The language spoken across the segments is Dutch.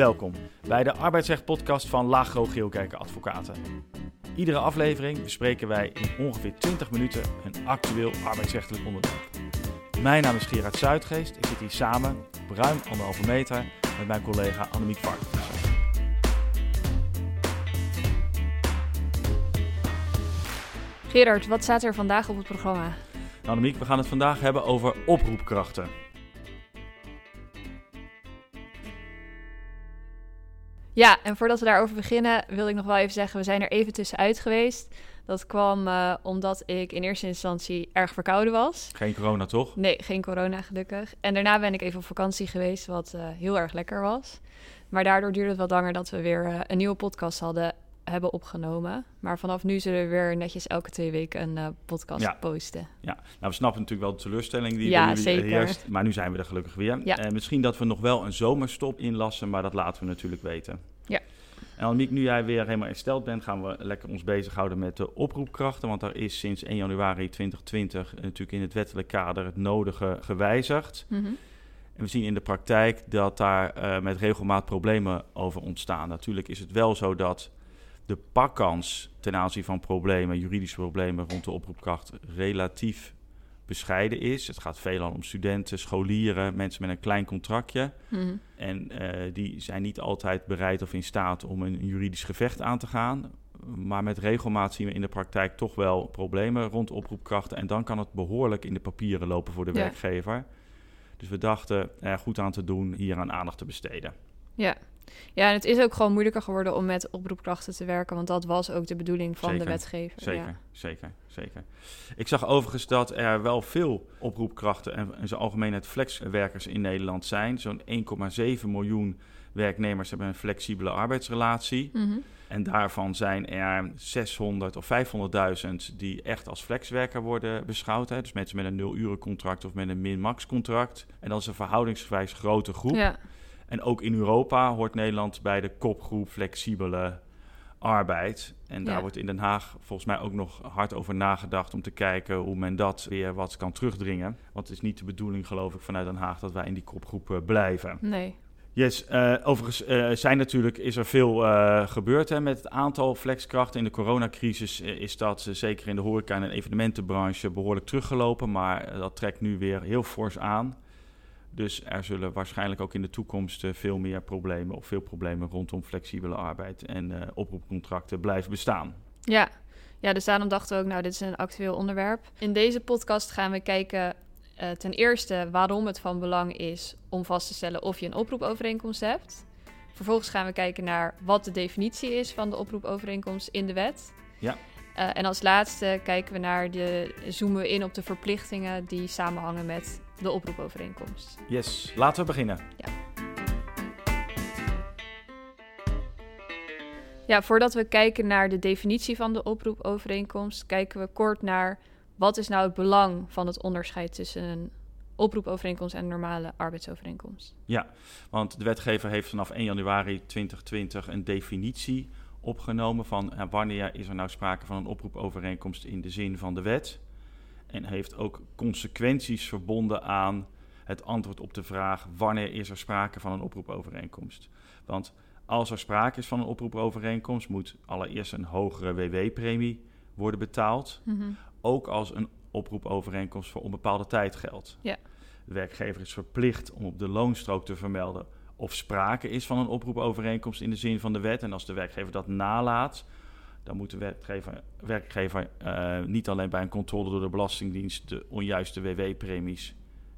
Welkom bij de arbeidsrecht-podcast van Lagro Geelkerken Advocaten. Iedere aflevering bespreken wij in ongeveer 20 minuten een actueel arbeidsrechtelijk onderwerp. Mijn naam is Gerard Zuidgeest. Ik zit hier samen op ruim anderhalve meter met mijn collega Annemiek Varkens. Gerard, wat staat er vandaag op het programma? Annemiek, we gaan het vandaag hebben over oproepkrachten. Ja, en voordat we daarover beginnen, wil ik nog wel even zeggen: we zijn er even tussenuit geweest. Dat kwam uh, omdat ik in eerste instantie erg verkouden was. Geen corona, toch? Nee, geen corona, gelukkig. En daarna ben ik even op vakantie geweest, wat uh, heel erg lekker was. Maar daardoor duurde het wat langer dat we weer uh, een nieuwe podcast hadden hebben opgenomen. Maar vanaf nu zullen we weer netjes elke twee weken een uh, podcast ja. posten. Ja, nou we snappen natuurlijk wel de teleurstelling die ja, jullie heerst. Maar nu zijn we er gelukkig weer. Ja. Misschien dat we nog wel een zomerstop inlassen, maar dat laten we natuurlijk weten. En Annemiek, nu jij weer helemaal hersteld bent, gaan we lekker ons bezighouden met de oproepkrachten. Want daar is sinds 1 januari 2020 natuurlijk in het wettelijk kader het nodige gewijzigd. Mm -hmm. En we zien in de praktijk dat daar uh, met regelmaat problemen over ontstaan. Natuurlijk is het wel zo dat de pakkans ten aanzien van problemen, juridische problemen rond de oproepkracht relatief bescheiden is. Het gaat veelal om studenten, scholieren, mensen met een klein contractje. Mm. En uh, die zijn niet altijd bereid of in staat om een juridisch gevecht aan te gaan. Maar met regelmaat zien we in de praktijk toch wel problemen rond oproepkrachten. En dan kan het behoorlijk in de papieren lopen voor de Ja. werkgever. Dus we dachten er goed aan te doen hier aan aandacht te besteden. Ja. Ja, en het is ook gewoon moeilijker geworden om met oproepkrachten te werken, want dat was ook de bedoeling van Zeker, de wetgever. Zeker, Ja. zeker, zeker. Ik zag overigens dat er wel veel oproepkrachten en in zijn algemeenheid flexwerkers in Nederland zijn. Zo'n 1,7 miljoen werknemers hebben een flexibele arbeidsrelatie. Mhm. En daarvan zijn er 600 of 500.000 die echt als flexwerker worden beschouwd. Hè? Dus mensen met een nul-urencontract of met een min-max contract. En dat is een verhoudingsgewijs grote groep. Ja. En ook in Europa hoort Nederland bij de kopgroep flexibele arbeid. En daar Ja. wordt in Den Haag volgens mij ook nog hard over nagedacht om te kijken hoe men dat weer wat kan terugdringen. Want het is niet de bedoeling, geloof ik, vanuit Den Haag dat wij in die kopgroep eh, blijven. Nee. Yes, eh, overigens eh, zijn natuurlijk, is er veel gebeurd hè, met het aantal flexkrachten. In de coronacrisis is dat zeker in de horeca en evenementenbranche behoorlijk teruggelopen. Maar dat trekt nu weer heel fors aan. Dus er zullen waarschijnlijk ook in de toekomst eh, veel meer problemen of veel problemen rondom flexibele arbeid en eh, oproepcontracten blijven bestaan. Ja. ja, dus daarom dachten we ook, nou, dit is een actueel onderwerp. In deze podcast gaan we kijken eh, ten eerste waarom het van belang is om vast te stellen of je een oproepovereenkomst hebt. Vervolgens gaan we kijken naar wat de definitie is van de oproepovereenkomst in de wet. Ja. En als laatste kijken we naar de, zoomen we in op de verplichtingen die samenhangen met de oproepovereenkomst. Yes, laten we beginnen. Ja, voordat we kijken naar de definitie van de oproepovereenkomst, kijken we kort naar wat is nou het belang van het onderscheid tussen een oproepovereenkomst en een normale arbeidsovereenkomst. Ja, want de wetgever heeft vanaf 1 januari 2020 een definitie opgenomen van eh, wanneer is er nou sprake van een oproepovereenkomst in de zin van de wet. En heeft ook consequenties verbonden aan het antwoord op de vraag wanneer is er sprake van een oproepovereenkomst. Want als er sprake is van een oproepovereenkomst moet allereerst een hogere WW-premie worden betaald. Ook als een oproepovereenkomst voor onbepaalde tijd geldt. Ja. De werkgever is verplicht om op de loonstrook te vermelden of sprake is van een oproepovereenkomst in de zin van de wet. En als de werkgever dat nalaat, dan moet de werkgever, werkgever uh, niet alleen bij een controle door de Belastingdienst de onjuiste WW-premies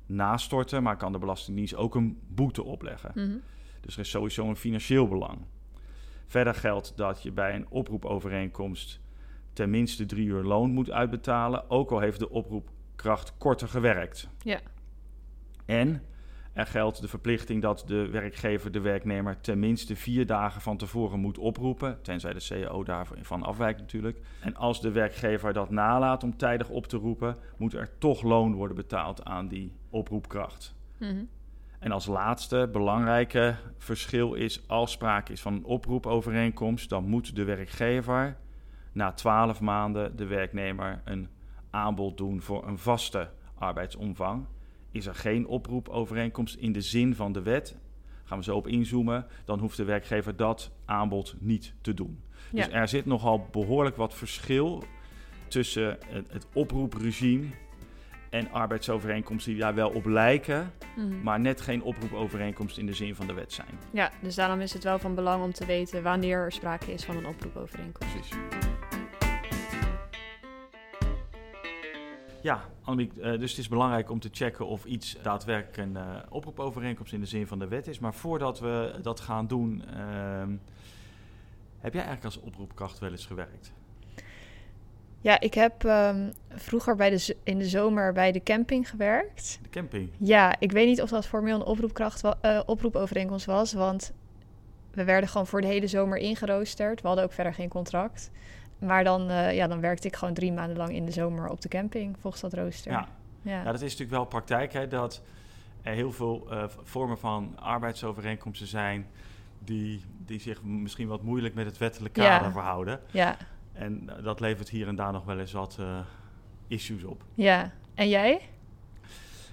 nastorten, maar kan de Belastingdienst ook een boete opleggen. Mhm. Dus er is sowieso een financieel belang. Verder geldt dat je bij een oproepovereenkomst ten minste drie uur loon moet uitbetalen, ook al heeft de oproepkracht korter gewerkt. Ja. En er geldt de verplichting dat de werkgever de werknemer ten minste vier dagen van tevoren moet oproepen, tenzij de CAO daarvan afwijkt natuurlijk. En als de werkgever dat nalaat om tijdig op te roepen, moet er toch loon worden betaald aan die oproepkracht. Mhm. En als laatste belangrijke verschil is, als sprake is van een oproepovereenkomst, dan moet de werkgever na twaalf maanden de werknemer een aanbod doen voor een vaste arbeidsomvang. Is er geen oproepovereenkomst in de zin van de wet, gaan we zo op inzoomen, dan hoeft de werkgever dat aanbod niet te doen. Ja. Dus er zit nogal behoorlijk wat verschil tussen het, het oproepregime en arbeidsovereenkomsten die daar wel op lijken, Mhm. maar net geen oproepovereenkomst in de zin van de wet zijn. Ja, dus daarom is het wel van belang om te weten wanneer er sprake is van een oproepovereenkomst. Precies. Ja, Annemiek, eh, dus het is belangrijk om te checken of iets daadwerkelijk een eh, oproepovereenkomst in de zin van de wet is. Maar voordat we dat gaan doen, ehm, heb jij eigenlijk als oproepkracht wel eens gewerkt? Ja, ik heb ehm, vroeger bij de, in de zomer bij de camping gewerkt. De camping. Ja, ik weet niet of dat formeel een oproepkracht wa- eh, oproepovereenkomst was, want we werden gewoon voor de hele zomer ingeroosterd. We hadden ook verder geen contract. Maar dan, eh, ja, dan werkte ik gewoon drie maanden lang in de zomer op de camping, volgens dat rooster. Ja. ja. dat is natuurlijk wel praktijk, hè, dat er heel veel eh, vormen van arbeidsovereenkomsten zijn die, die zich misschien wat moeilijk met het wettelijk Ja. kader verhouden. ja. En eh, dat levert hier en daar nog wel eens wat issues op. ja. En jij?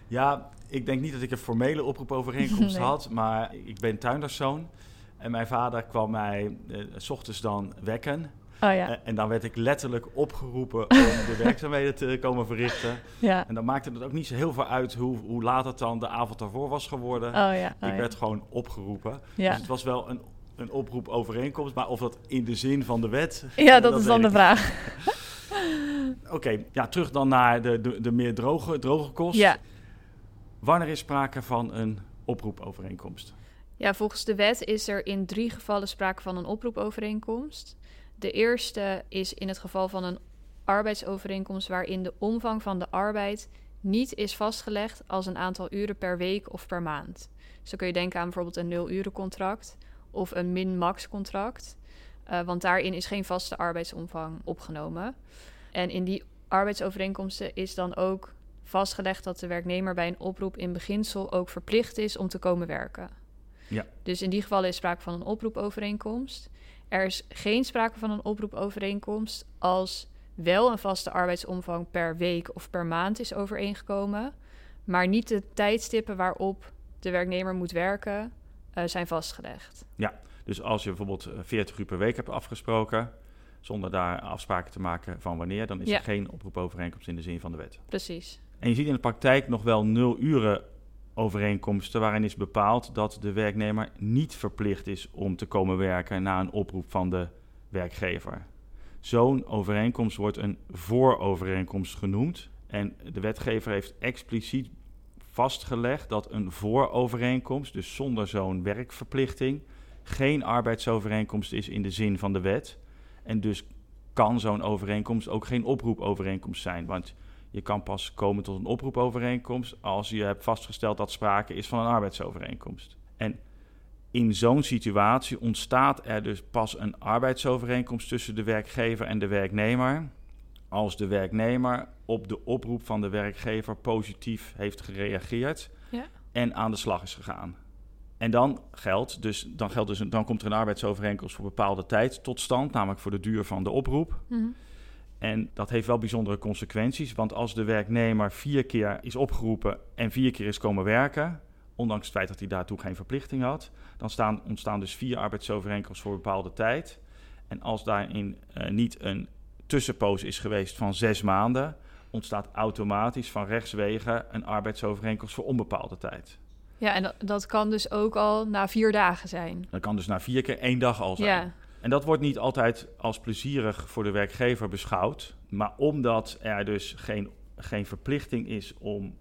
Ja, ik denk niet dat ik een formele oproepovereenkomst Nee. had, maar ik ben tuinderszoon. En mijn vader kwam mij s ochtends dan wekken. Oh ja, Eh, en dan werd ik letterlijk opgeroepen om de werkzaamheden te komen verrichten. ja. En dan maakte het ook niet zo heel veel uit hoe, hoe laat het dan de avond daarvoor was geworden. Oh ja, oh ik ja. werd gewoon opgeroepen. Ja. Dus het was wel een, een oproepovereenkomst, maar of dat in de zin van de wet... Ja, dat, is dan de vraag. Oké, ja, terug dan naar de, de, de meer droge, droge kost. Ja, Wanneer is sprake van een oproepovereenkomst? Ja, volgens de wet is er in drie gevallen sprake van een oproepovereenkomst. De eerste is in het geval van een arbeidsovereenkomst waarin de omvang van de arbeid niet is vastgelegd als een aantal uren per week of per maand. Zo kun je denken aan bijvoorbeeld een nul-urencontract of een min-max contract, eh, want daarin is geen vaste arbeidsomvang opgenomen. En in die arbeidsovereenkomsten is dan ook vastgelegd dat de werknemer bij een oproep in beginsel ook verplicht is om te komen werken. Ja. Dus in die gevallen is sprake van een oproepovereenkomst. Er is geen sprake van een oproepovereenkomst als wel een vaste arbeidsomvang per week of per maand is overeengekomen, maar niet de tijdstippen waarop de werknemer moet werken eh, zijn vastgelegd. Dus als je bijvoorbeeld eh, 40 uur per week hebt afgesproken, zonder daar afspraken te maken van wanneer, dan is Ja. er geen oproepovereenkomst in de zin van de wet. Precies. En je ziet in de praktijk nog wel nul uren overeenkomsten waarin is bepaald dat de werknemer niet verplicht is om te komen werken na een oproep van de werkgever. Zo'n overeenkomst wordt een voorovereenkomst genoemd. En de wetgever heeft expliciet vastgelegd dat een voorovereenkomst, dus zonder zo'n werkverplichting, geen arbeidsovereenkomst is in de zin van de wet. En dus kan zo'n overeenkomst ook geen oproepovereenkomst zijn. Want je kan pas komen tot een oproepovereenkomst als je hebt vastgesteld dat sprake is van een arbeidsovereenkomst. En in zo'n situatie ontstaat er dus pas een arbeidsovereenkomst tussen de werkgever en de werknemer. Als de werknemer op de oproep van de werkgever positief heeft gereageerd Ja. en aan de slag is gegaan. En dan geldt dus, dan geldt dus, dan komt er een arbeidsovereenkomst voor bepaalde tijd tot stand, namelijk voor de duur van de oproep. Mhm. En dat heeft wel bijzondere consequenties, want als de werknemer vier keer is opgeroepen en vier keer is komen werken, ondanks het feit dat hij daartoe geen verplichting had, dan staan, ontstaan dus vier arbeidsovereenkomsten voor bepaalde tijd. En als daarin eh, niet een tussenpoos is geweest van zes maanden, ontstaat automatisch van rechtswege een arbeidsovereenkomst voor onbepaalde tijd. Ja, en dat, dat kan dus ook al na vier dagen zijn. Dat kan dus na vier keer één dag al zijn. Ja, En dat wordt niet altijd als plezierig voor de werkgever beschouwd. Maar omdat er dus geen, geen verplichting is om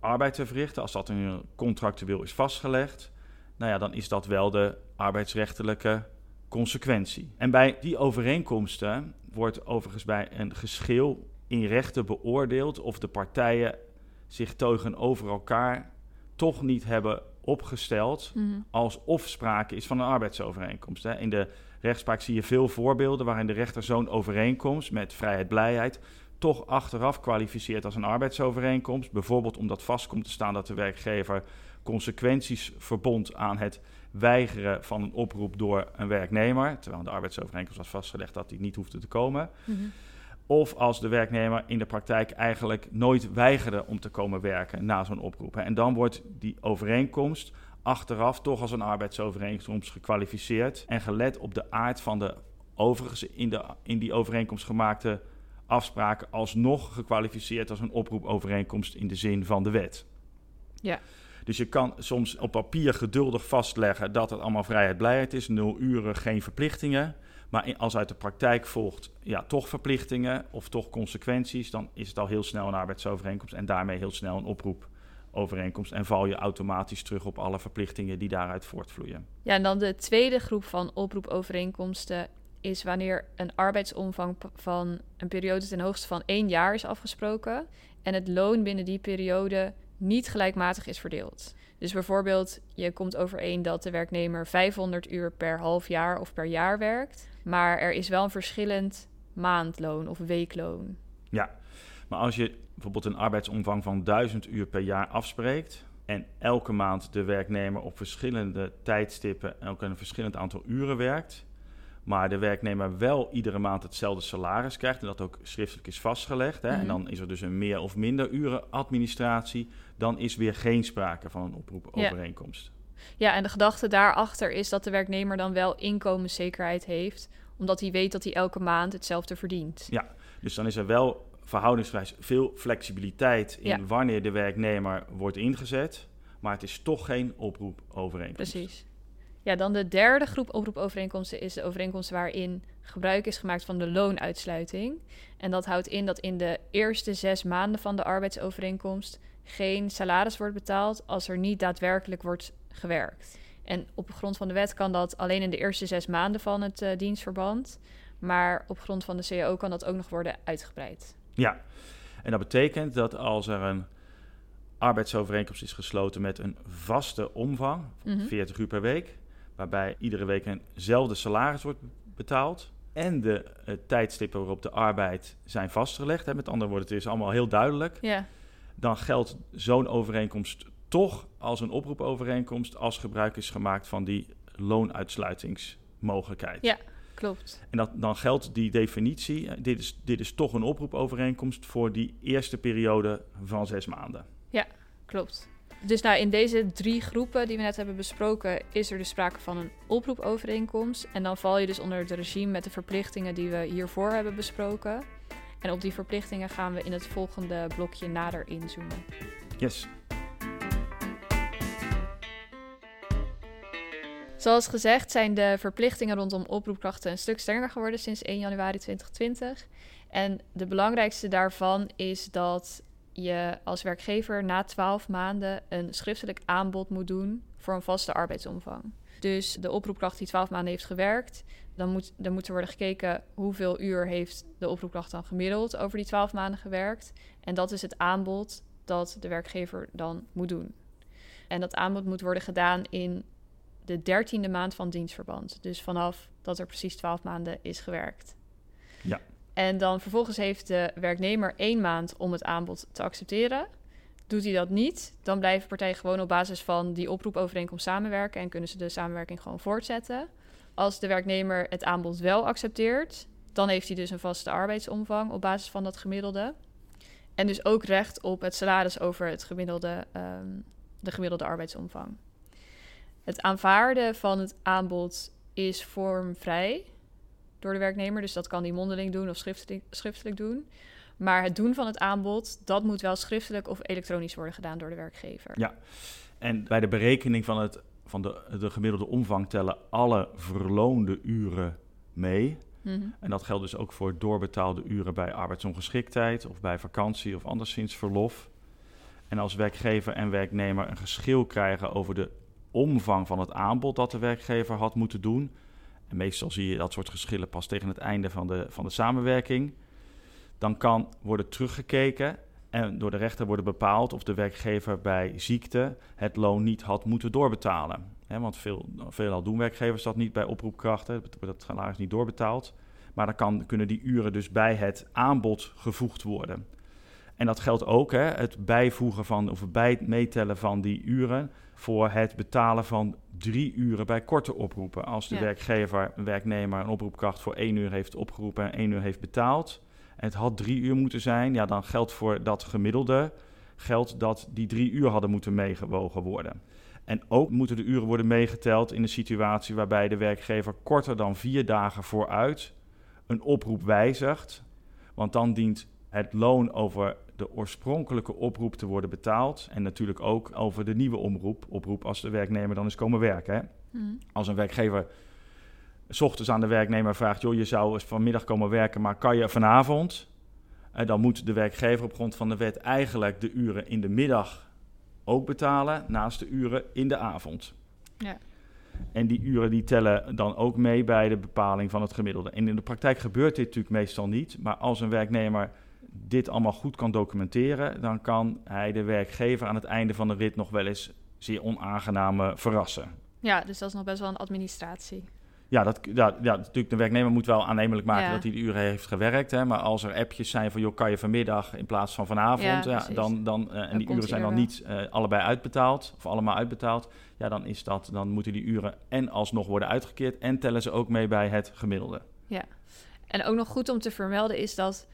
arbeid te verrichten, als dat in een contractueel is vastgelegd, nou ja, dan is dat wel de arbeidsrechtelijke consequentie. En bij die overeenkomsten wordt overigens bij een geschil in rechten beoordeeld of de partijen zich tegenover elkaar toch niet hebben opgesteld Mhm. alsof sprake is van een arbeidsovereenkomst. Hè. In de rechtspraak zie je veel voorbeelden waarin de rechter zo'n overeenkomst met vrijheid, blijheid toch achteraf kwalificeert als een arbeidsovereenkomst. Bijvoorbeeld omdat vast komt te staan dat de werkgever consequenties verbond aan het weigeren van een oproep door een werknemer, terwijl in de arbeidsovereenkomst was vastgelegd dat die niet hoefde te komen. Mhm. Of als de werknemer in de praktijk eigenlijk nooit weigerde om te komen werken na zo'n oproep. En dan wordt die overeenkomst achteraf toch als een arbeidsovereenkomst gekwalificeerd. En gelet op de aard van de overigens in, de, in die overeenkomst gemaakte afspraken alsnog gekwalificeerd als een oproepovereenkomst in de zin van de wet. Ja. Dus je kan soms op papier geduldig vastleggen dat het allemaal vrijheid blijheid is, nul uren, geen verplichtingen. Maar als uit de praktijk volgt, ja, toch verplichtingen of toch consequenties, dan is het al heel snel een arbeidsovereenkomst en daarmee heel snel een oproepovereenkomst. En val je automatisch terug op alle verplichtingen die daaruit voortvloeien. Ja, en dan de tweede groep van oproepovereenkomsten is wanneer een arbeidsomvang van een periode ten hoogste van één jaar is afgesproken en het loon binnen die periode niet gelijkmatig is verdeeld. Dus bijvoorbeeld, je komt overeen dat de werknemer 500 uur per half jaar of per jaar werkt, maar er is wel een verschillend maandloon of weekloon. Ja, maar als je bijvoorbeeld een arbeidsomvang van 1000 uur per jaar afspreekt en elke maand de werknemer op verschillende tijdstippen ook een verschillend aantal uren werkt, maar de werknemer wel iedere maand hetzelfde salaris krijgt en dat ook schriftelijk is vastgelegd, hè, en Mhm. dan is er dus een meer of minder uren administratie, dan is weer geen sprake van een oproepovereenkomst. Ja, en de gedachte daarachter is dat de werknemer dan wel inkomenszekerheid heeft, omdat hij weet dat hij elke maand hetzelfde verdient. Ja, dus dan is er wel verhoudingsgewijs veel flexibiliteit in Ja. wanneer de werknemer wordt ingezet, maar het is toch geen oproepovereenkomst. Precies. Ja, dan de derde groep oproepovereenkomsten is de overeenkomst waarin gebruik is gemaakt van de loonuitsluiting. En dat houdt in dat in de eerste zes maanden van de arbeidsovereenkomst geen salaris wordt betaald als er niet daadwerkelijk wordt gewerkt. En op grond van de wet kan dat alleen in de eerste zes maanden van het eh, dienstverband. Maar op grond van de CAO kan dat ook nog worden uitgebreid. Ja, en dat betekent dat als er een arbeidsovereenkomst is gesloten met een vaste omvang, Mhm. 40 uur per week, waarbij iedere week eenzelfde salaris wordt betaald en de tijdstippen waarop de arbeid zijn vastgelegd, hè, met andere woorden, het is allemaal heel duidelijk, dan geldt zo'n overeenkomst toch als een oproepovereenkomst als gebruik is gemaakt van die loonuitsluitingsmogelijkheid. Ja. Klopt. En dat, dan geldt die definitie, eh, dit is, dit is toch een oproepovereenkomst voor die eerste periode van zes maanden. Klopt. Dus nou, in deze drie groepen die we net hebben besproken, is er dus sprake van een oproepovereenkomst. En dan val je dus onder het regime met de verplichtingen die we hiervoor hebben besproken. En op die verplichtingen gaan we in het volgende blokje nader inzoomen. Yes. Zoals gezegd zijn de verplichtingen rondom oproepkrachten een stuk strenger geworden sinds 1 januari 2020. En de belangrijkste daarvan is dat je als werkgever na 12 maanden een schriftelijk aanbod moet doen voor een vaste arbeidsomvang. Dus de oproepkracht die 12 maanden heeft gewerkt, dan moet, er worden gekeken hoeveel uur heeft de oproepkracht dan gemiddeld over die 12 maanden gewerkt. En dat is het aanbod dat de werkgever dan moet doen. En dat aanbod moet worden gedaan in de dertiende maand van dienstverband. Dus vanaf dat er precies 12 maanden is gewerkt. Ja. En dan vervolgens heeft de werknemer één maand om het aanbod te accepteren. Doet hij dat niet, dan blijven partijen gewoon op basis van die oproepovereenkomst samenwerken en kunnen ze de samenwerking gewoon voortzetten. Als de werknemer het aanbod wel accepteert, dan heeft hij dus een vaste arbeidsomvang op basis van dat gemiddelde. En dus ook recht op het salaris over het gemiddelde, ehm, de gemiddelde arbeidsomvang. Het aanvaarden van het aanbod is vormvrij door de werknemer. Dus dat kan hij mondeling doen of schriftelijk, schriftelijk doen. Maar het doen van het aanbod, dat moet wel schriftelijk of elektronisch worden gedaan door de werkgever. Ja. En bij de berekening van, het, van de, de gemiddelde omvang tellen alle verloonde uren mee. Mhm. En dat geldt dus ook voor doorbetaalde uren bij arbeidsongeschiktheid of bij vakantie of anderszins verlof. En als werkgever en werknemer een geschil krijgen over de omvang van het aanbod dat de werkgever had moeten doen. En meestal zie je dat soort geschillen pas tegen het einde van de, van de samenwerking. Dan kan worden teruggekeken en door de rechter worden bepaald of de werkgever bij ziekte het loon niet had moeten doorbetalen. Want veel, veelal doen werkgevers dat niet bij oproepkrachten, dat salaris niet doorbetaald. Maar dan kan, kunnen die uren dus bij het aanbod gevoegd worden. En dat geldt ook, hè, het bijvoegen van of bij het meetellen van die uren voor het betalen van drie uren bij korte oproepen. Als de Ja. werkgever, een werknemer, een oproepkracht voor één uur heeft opgeroepen en één uur heeft betaald. En het had drie uur moeten zijn, ja, dan geldt voor dat gemiddelde geldt dat die drie uur hadden moeten meegewogen worden. En ook moeten de uren worden meegeteld in een situatie waarbij de werkgever korter dan vier dagen vooruit een oproep wijzigt. Want dan dient het loon over de oorspronkelijke oproep te worden betaald. En natuurlijk ook over de nieuwe omroep, oproep als de werknemer dan is komen werken. Hè? Mhm. Als een werkgever s ochtends aan de werknemer vraagt: joh, je zou eens vanmiddag komen werken, maar kan je vanavond? En dan moet de werkgever op grond van de wet eigenlijk de uren in de middag ook betalen, naast de uren in de avond. Ja. En die uren die tellen dan ook mee bij de bepaling van het gemiddelde. En in de praktijk gebeurt dit natuurlijk meestal niet. Maar als een werknemer dit allemaal goed kan documenteren, dan kan hij de werkgever aan het einde van de rit nog wel eens zeer onaangenaam eh, verrassen. Ja, dus dat is nog best wel een administratie. Ja, dat, ja, ja, natuurlijk, de werknemer moet wel aannemelijk maken Ja. dat hij de uren heeft gewerkt. Hè, maar als er appjes zijn van, joh, kan je vanmiddag in plaats van vanavond, Ja, ja, dan, dan, eh, en Dan die uren zijn dan niet eh, allebei uitbetaald, of allemaal uitbetaald, ja, dan, is dat, dan moeten die uren en alsnog worden uitgekeerd en tellen ze ook mee bij het gemiddelde. En ook nog goed om te vermelden is dat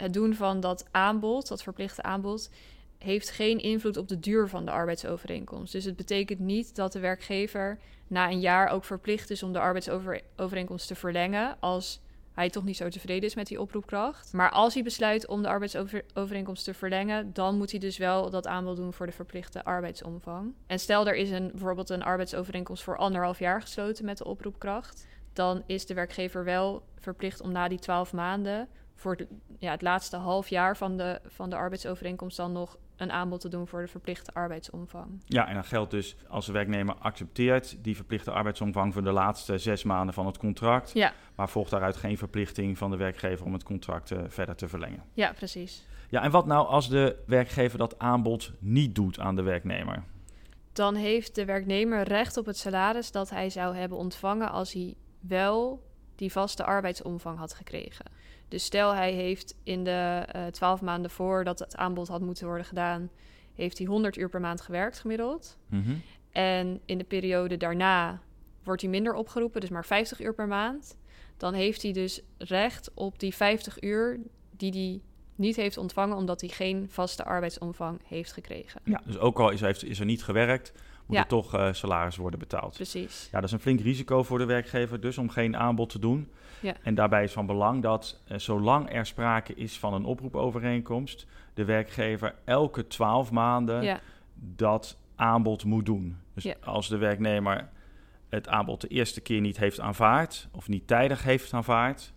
het doen van dat aanbod, dat verplichte aanbod, heeft geen invloed op de duur van de arbeidsovereenkomst. Dus het betekent niet dat de werkgever na een jaar ook verplicht is om de arbeidsovereenkomst te verlengen als hij toch niet zo tevreden is met die oproepkracht. Maar als hij besluit om de arbeidsovereenkomst te verlengen, dan moet hij dus wel dat aanbod doen voor de verplichte arbeidsomvang. En stel er is een, bijvoorbeeld een arbeidsovereenkomst voor anderhalf jaar gesloten met de oproepkracht, dan is de werkgever wel verplicht om na die twaalf maanden voor de, ja, het laatste half jaar van de, van de arbeidsovereenkomst dan nog een aanbod te doen voor de verplichte arbeidsomvang. Ja, en dan geldt dus als de werknemer accepteert die verplichte arbeidsomvang voor de laatste zes maanden van het contract, Ja, maar volgt daaruit geen verplichting van de werkgever om het contract eh, verder te verlengen. ja precies. Ja, en wat nou als de werkgever dat aanbod niet doet aan de werknemer? Dan heeft de werknemer recht op het salaris dat hij zou hebben ontvangen als hij wel die vaste arbeidsomvang had gekregen. Dus stel hij heeft in de eh, twaalf maanden voordat het aanbod had moeten worden gedaan, heeft hij 100 uur per maand gewerkt gemiddeld. Mhm. En in de periode daarna wordt hij minder opgeroepen, dus maar 50 uur per maand. Dan heeft hij dus recht op die 50 uur die hij niet heeft ontvangen, omdat hij geen vaste arbeidsomvang heeft gekregen. Ja, dus ook al is, heeft, is er niet gewerkt, moet Ja. er toch eh, salaris worden betaald. Precies. Ja, dat is een flink risico voor de werkgever, dus om geen aanbod te doen. Ja. En daarbij is van belang dat, eh, zolang er sprake is van een oproepovereenkomst, de werkgever elke twaalf maanden Ja, dat aanbod moet doen. Dus Ja. als de werknemer het aanbod de eerste keer niet heeft aanvaard, of niet tijdig heeft aanvaard,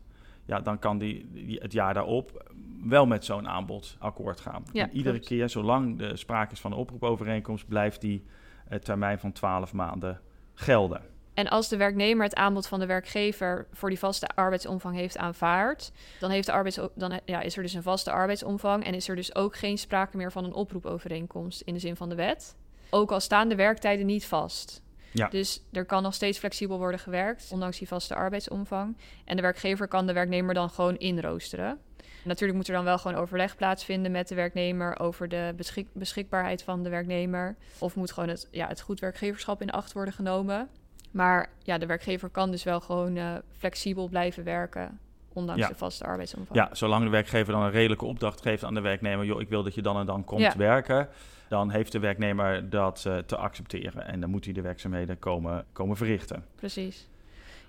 ja, dan kan die, die het jaar daarop wel met zo'n aanbod akkoord gaan. Ja, en iedere klopt. keer, zolang er sprake is van een oproepovereenkomst, blijft die eh, termijn van 12 maanden gelden. En als de werknemer het aanbod van de werkgever voor die vaste arbeidsomvang heeft aanvaard, dan, heeft de arbeids dan ja, is er dus een vaste arbeidsomvang en is er dus ook geen sprake meer van een oproepovereenkomst in de zin van de wet. Ook al staan de werktijden niet vast. Ja. Dus er kan nog steeds flexibel worden gewerkt, ondanks die vaste arbeidsomvang. En de werkgever kan de werknemer dan gewoon inroosteren. Natuurlijk moet er dan wel gewoon overleg plaatsvinden met de werknemer over de beschik- beschikbaarheid van de werknemer. Of moet gewoon het, ja, het goed werkgeverschap in acht worden genomen. Maar ja, de werkgever kan dus wel gewoon eh, flexibel blijven werken, ondanks Ja. de vaste arbeidsomvang. Ja, zolang de werkgever dan een redelijke opdracht geeft aan de werknemer, joh, ik wil dat je dan en dan komt Ja. werken, dan heeft de werknemer dat eh, te accepteren en dan moet hij de werkzaamheden komen, komen verrichten. Precies.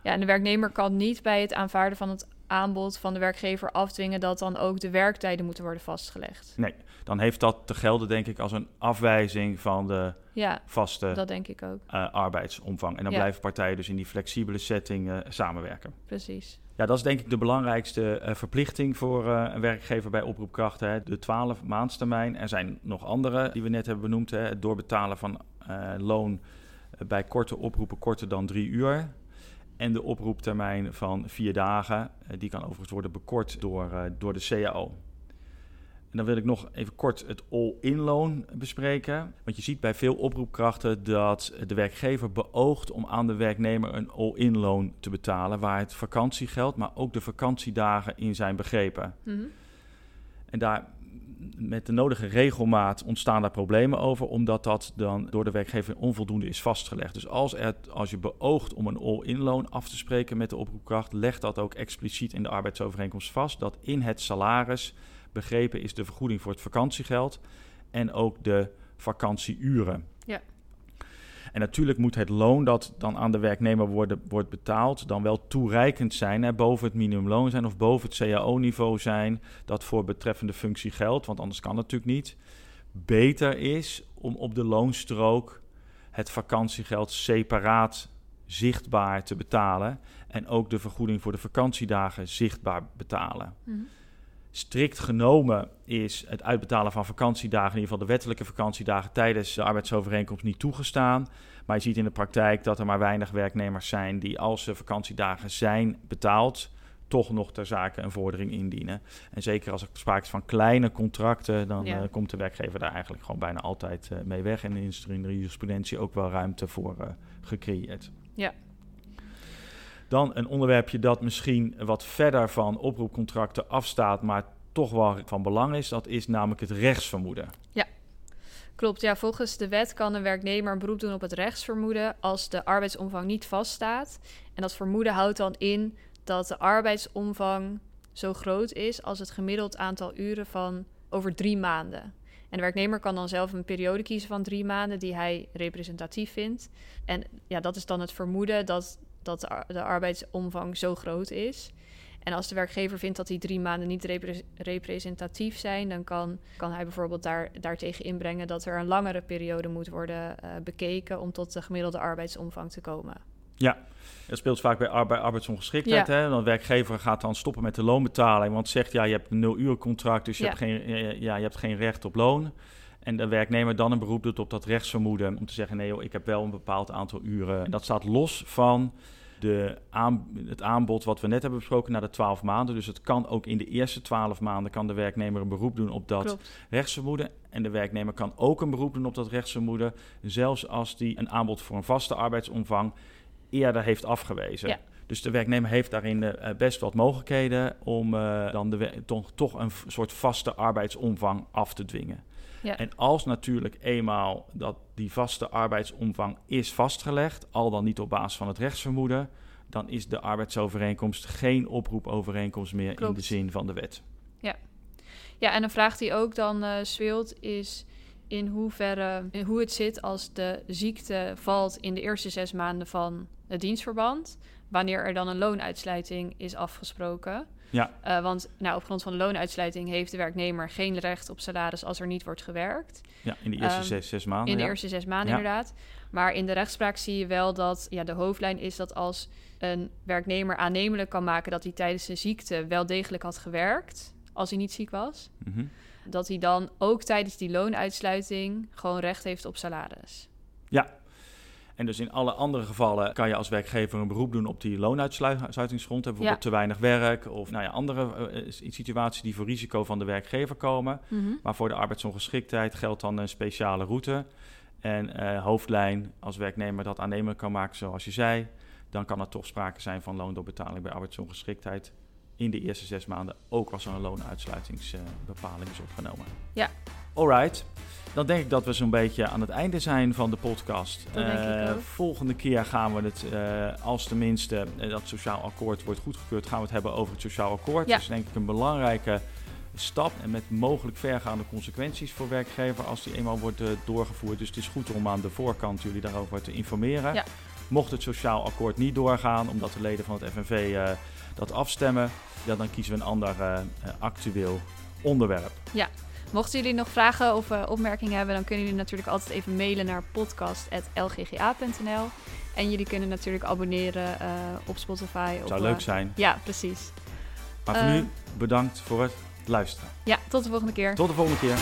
Ja, en de werknemer kan niet bij het aanvaarden van het aanbod van de werkgever afdwingen dat dan ook de werktijden moeten worden vastgelegd. Nee, dan heeft dat te gelden denk ik als een afwijzing van de Ja, vaste dat denk ik ook. eh, arbeidsomvang. En dan Ja. blijven partijen dus in die flexibele setting eh, samenwerken. Precies. Ja, dat is denk ik de belangrijkste eh, verplichting voor eh, een werkgever bij oproepkrachten. Hè. De 12 maandstermijn. Er zijn nog andere die we net hebben benoemd. Hè. Het doorbetalen van eh, loon bij korte oproepen korter dan drie uur. En de oproeptermijn van vier dagen. Die kan overigens worden bekort door, door de CAO. En dan wil ik nog even kort het all-in loon bespreken. Want je ziet bij veel oproepkrachten dat de werkgever beoogt om aan de werknemer een all-in loon te betalen, waar het vakantiegeld, maar ook de vakantiedagen in zijn begrepen. Mhm. En daar met de nodige regelmaat ontstaan daar problemen over, omdat dat dan door de werkgever onvoldoende is vastgelegd. Dus als, er, als je beoogt om een all-in loon af te spreken met de oproepkracht, leg dat ook expliciet in de arbeidsovereenkomst vast, dat in het salaris begrepen is de vergoeding voor het vakantiegeld en ook de vakantieuren. Ja. En natuurlijk moet het loon dat dan aan de werknemer worden, wordt betaald, dan wel toereikend zijn, hè, boven het minimumloon zijn of boven het CAO-niveau zijn, dat voor betreffende functie geldt, want anders kan het natuurlijk niet. Beter is om op de loonstrook het vakantiegeld separaat zichtbaar te betalen en ook de vergoeding voor de vakantiedagen zichtbaar betalen. Mhm. Strikt genomen is het uitbetalen van vakantiedagen, in ieder geval de wettelijke vakantiedagen tijdens de arbeidsovereenkomst niet toegestaan. Maar je ziet in de praktijk dat er maar weinig werknemers zijn die als ze vakantiedagen zijn betaald, toch nog ter zake een vordering indienen. En zeker als er sprake is van kleine contracten, dan Ja. eh, komt de werkgever daar eigenlijk gewoon bijna altijd eh, mee weg. En is er in de jurisprudentie ook wel ruimte voor eh, gecreëerd. Ja. Dan een onderwerpje dat misschien wat verder van oproepcontracten afstaat, maar toch wel van belang is. Dat is namelijk het rechtsvermoeden. Klopt, ja. Volgens de wet kan een werknemer een beroep doen op het rechtsvermoeden als de arbeidsomvang niet vaststaat. En dat vermoeden houdt dan in dat de arbeidsomvang zo groot is als het gemiddeld aantal uren van over drie maanden. En de werknemer kan dan zelf een periode kiezen van drie maanden die hij representatief vindt. En ja, dat is dan het vermoeden dat, dat de, ar- de arbeidsomvang zo groot is. En als de werkgever vindt dat die drie maanden niet repre- representatief zijn, dan kan, kan hij bijvoorbeeld daar, daartegen inbrengen dat er een langere periode moet worden eh, bekeken om tot de gemiddelde arbeidsomvang te komen. Dat speelt vaak bij, ar- bij arbeidsongeschiktheid. Hè? Dan de werkgever gaat dan stoppen met de loonbetaling, want zegt ja, je hebt een nul uur contract, dus je, Ja. hebt geen, eh, ja, je hebt geen recht op loon. En de werknemer dan een beroep doet op dat rechtsvermoeden om te zeggen nee joh, ik heb wel een bepaald aantal uren. En dat staat los van de aan, het aanbod wat we net hebben besproken naar de 12 maanden. Dus het kan ook in de eerste 12 maanden kan de werknemer een beroep doen op dat Klopt. rechtsvermoeden. En de werknemer kan ook een beroep doen op dat rechtsvermoeden, zelfs als die een aanbod voor een vaste arbeidsomvang eerder heeft afgewezen. Ja. Dus de werknemer heeft daarin eh, best wat mogelijkheden om eh, dan de, toch, toch een soort vaste arbeidsomvang af te dwingen. Ja. En als natuurlijk eenmaal dat die vaste arbeidsomvang is vastgelegd, al dan niet op basis van het rechtsvermoeden, dan is de arbeidsovereenkomst geen oproepovereenkomst meer in de zin van de wet. Ja, en een vraag die ook dan eh, speelt is in hoeverre, in hoe het zit als de ziekte valt in de eerste zes maanden van het dienstverband, wanneer er dan een loonuitsluiting is afgesproken. Ja. Eh, want nou, op grond van de loonuitsluiting heeft de werknemer geen recht op salaris als er niet wordt gewerkt. Ja, in de eerste Ehm, zes, zes maanden. In de ja. eerste zes maanden Ja. inderdaad. Maar in de rechtspraak zie je wel dat ja, de hoofdlijn is dat als een werknemer aannemelijk kan maken dat hij tijdens de ziekte wel degelijk had gewerkt, als hij niet ziek was, Mhm. dat hij dan ook tijdens die loonuitsluiting gewoon recht heeft op salaris. En dus in alle andere gevallen kan je als werkgever een beroep doen op die loonuitsluitingsgrond. Bijvoorbeeld te weinig werk of nou ja, andere eh, situaties die voor risico van de werkgever komen. Maar voor de arbeidsongeschiktheid geldt dan een speciale route. En eh, hoofdlijn, als werknemer dat aannemelijk kan maken, zoals je zei, dan kan er toch sprake zijn van loondoorbetaling bij arbeidsongeschiktheid in de eerste zes maanden, ook als er een loonuitsluitingsbepaling is opgenomen. Ja. Alright. Dan denk ik dat we zo'n beetje aan het einde zijn van de podcast. Eh. Volgende keer gaan we het, eh, als tenminste eh, dat sociaal akkoord wordt goedgekeurd, gaan we het hebben over het sociaal akkoord. Ja. Dat is denk ik een belangrijke stap en met mogelijk vergaande consequenties voor werkgever als die eenmaal wordt doorgevoerd. Dus het is goed om aan de voorkant jullie daarover te informeren. Ja. Mocht het sociaal akkoord niet doorgaan, omdat de leden van het FNV dat afstemmen, ja, dan kiezen we een ander actueel onderwerp. Mochten jullie nog vragen of eh, opmerkingen hebben, dan kunnen jullie natuurlijk altijd even mailen naar podcast.lgga.nl. En jullie kunnen natuurlijk abonneren eh, op Spotify. Zou of, leuk eh, zijn. Ja, precies. Maar voor Eh, nu, bedankt voor het luisteren. Ja, tot de volgende keer. Tot de volgende keer.